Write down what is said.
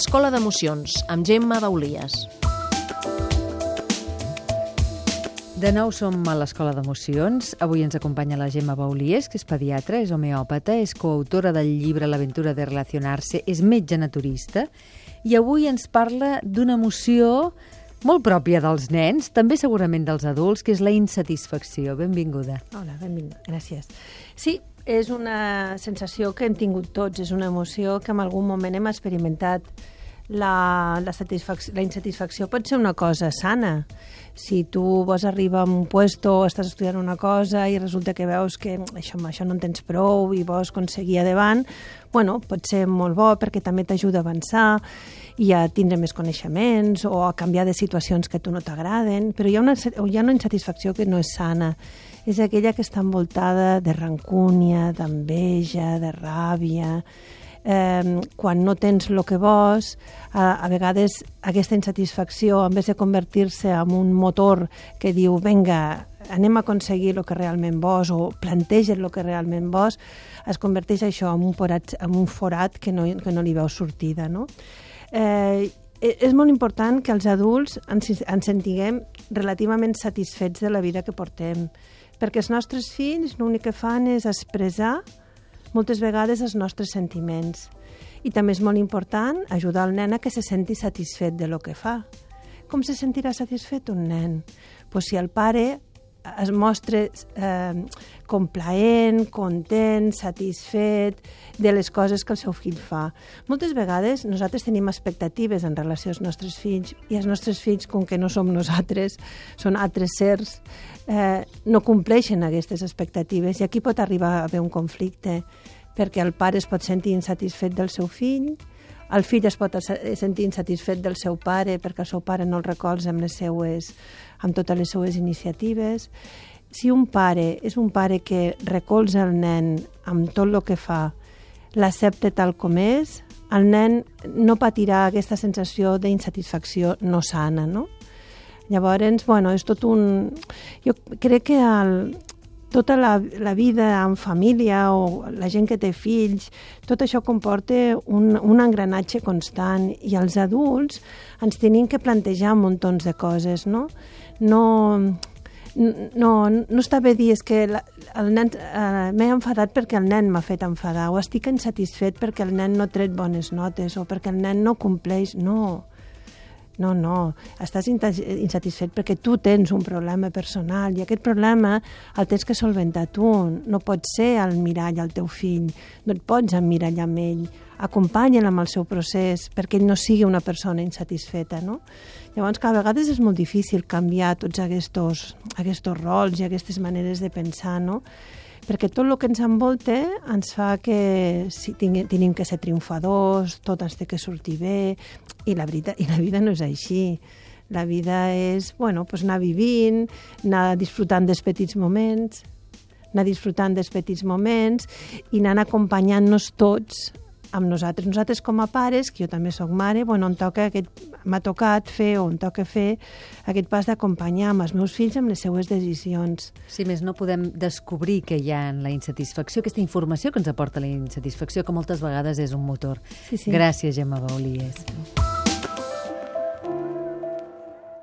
Escola d'Emocions, amb Gemma Baulies. De nou som a l'Escola d'Emocions. Avui ens acompanya la Gemma Baulies, que és pediatra, és homeòpata, és coautora del llibre L'aventura de relacionar-se, és metge naturista, i avui ens parla d'una emoció molt pròpia dels nens, també segurament dels adults, que és la insatisfacció. Benvinguda. Hola, benvinguda. Gràcies. Sí, és una sensació que hem tingut tots, és una emoció que en algun moment hem experimentat. La, la, la insatisfacció pot ser una cosa sana. Si tu vols arribar a un puesto, estàs estudiant una cosa i resulta que veus que això, això no en tens prou i vols aconseguir adavant, bueno, pot ser molt bo perquè també t'ajuda a avançar i a tindre més coneixements o a canviar de situacions que a tu no t'agraden, però hi ha, una, hi ha una insatisfacció que no és sana és aquella que està envoltada de rancúnia, d'enveja, de ràbia, eh, quan no tens el que vols, a, a vegades aquesta insatisfacció, en vez de convertir-se en un motor que diu, venga, anem a aconseguir el que realment vols o planteja el que realment vols, es converteix això en un forat, en un forat que, no, que no li veu sortida. No? Eh, és molt important que els adults ens, ens sentiguem relativament satisfets de la vida que portem, perquè els nostres fills l'únic que fan és expressar moltes vegades els nostres sentiments. I també és molt important ajudar el nen a que se senti satisfet de lo que fa. Com se sentirà satisfet un nen? Pues si el pare es mostra eh, complaent, content, satisfet de les coses que el seu fill fa. Moltes vegades nosaltres tenim expectatives en relació als nostres fills i els nostres fills, com que no som nosaltres, són altres sers, eh, no compleixen aquestes expectatives i aquí pot arribar a haver un conflicte perquè el pare es pot sentir insatisfet del seu fill, el fill es pot sentir insatisfet del seu pare perquè el seu pare no el recolza amb, les seues, amb totes les seues iniciatives. Si un pare és un pare que recolza el nen amb tot el que fa, l'accepta tal com és, el nen no patirà aquesta sensació d'insatisfacció no sana, no? Llavors, bueno, és tot un... Jo crec que el, tota la, la vida en família o la gent que té fills, tot això comporta un, un engranatge constant i els adults ens tenim que plantejar muntons de coses, no? No, no, no està bé dir és que la, el nen eh, m'he enfadat perquè el nen m'ha fet enfadar o estic insatisfet perquè el nen no tret bones notes o perquè el nen no compleix. No, no, no, estàs insatisfet perquè tu tens un problema personal i aquest problema el tens que solventar tu. No pots ser el mirall al teu fill, no et pots emmirallar amb ell. Acompanya'l amb el seu procés perquè ell no sigui una persona insatisfeta, no? Llavors, que a vegades és molt difícil canviar tots aquests, aquests rols i aquestes maneres de pensar, no? Perquè tot el que ens envolta ens fa que si tenim que ser triomfadors, tot ens té que sortir bé, i la, veritat, i la vida no és així. La vida és, bueno, pues anar vivint, anar disfrutant dels petits moments, anar disfrutant dels petits moments i anar acompanyant-nos tots amb nosaltres. Nosaltres com a pares, que jo també sóc mare, bueno, em toca aquest, m'ha tocat fer o em toca fer aquest pas d'acompanyar amb els meus fills amb les seues decisions. Si més no podem descobrir que hi ha en la insatisfacció, aquesta informació que ens aporta la insatisfacció, que moltes vegades és un motor. Sí, sí. Gràcies, Gemma Baulies.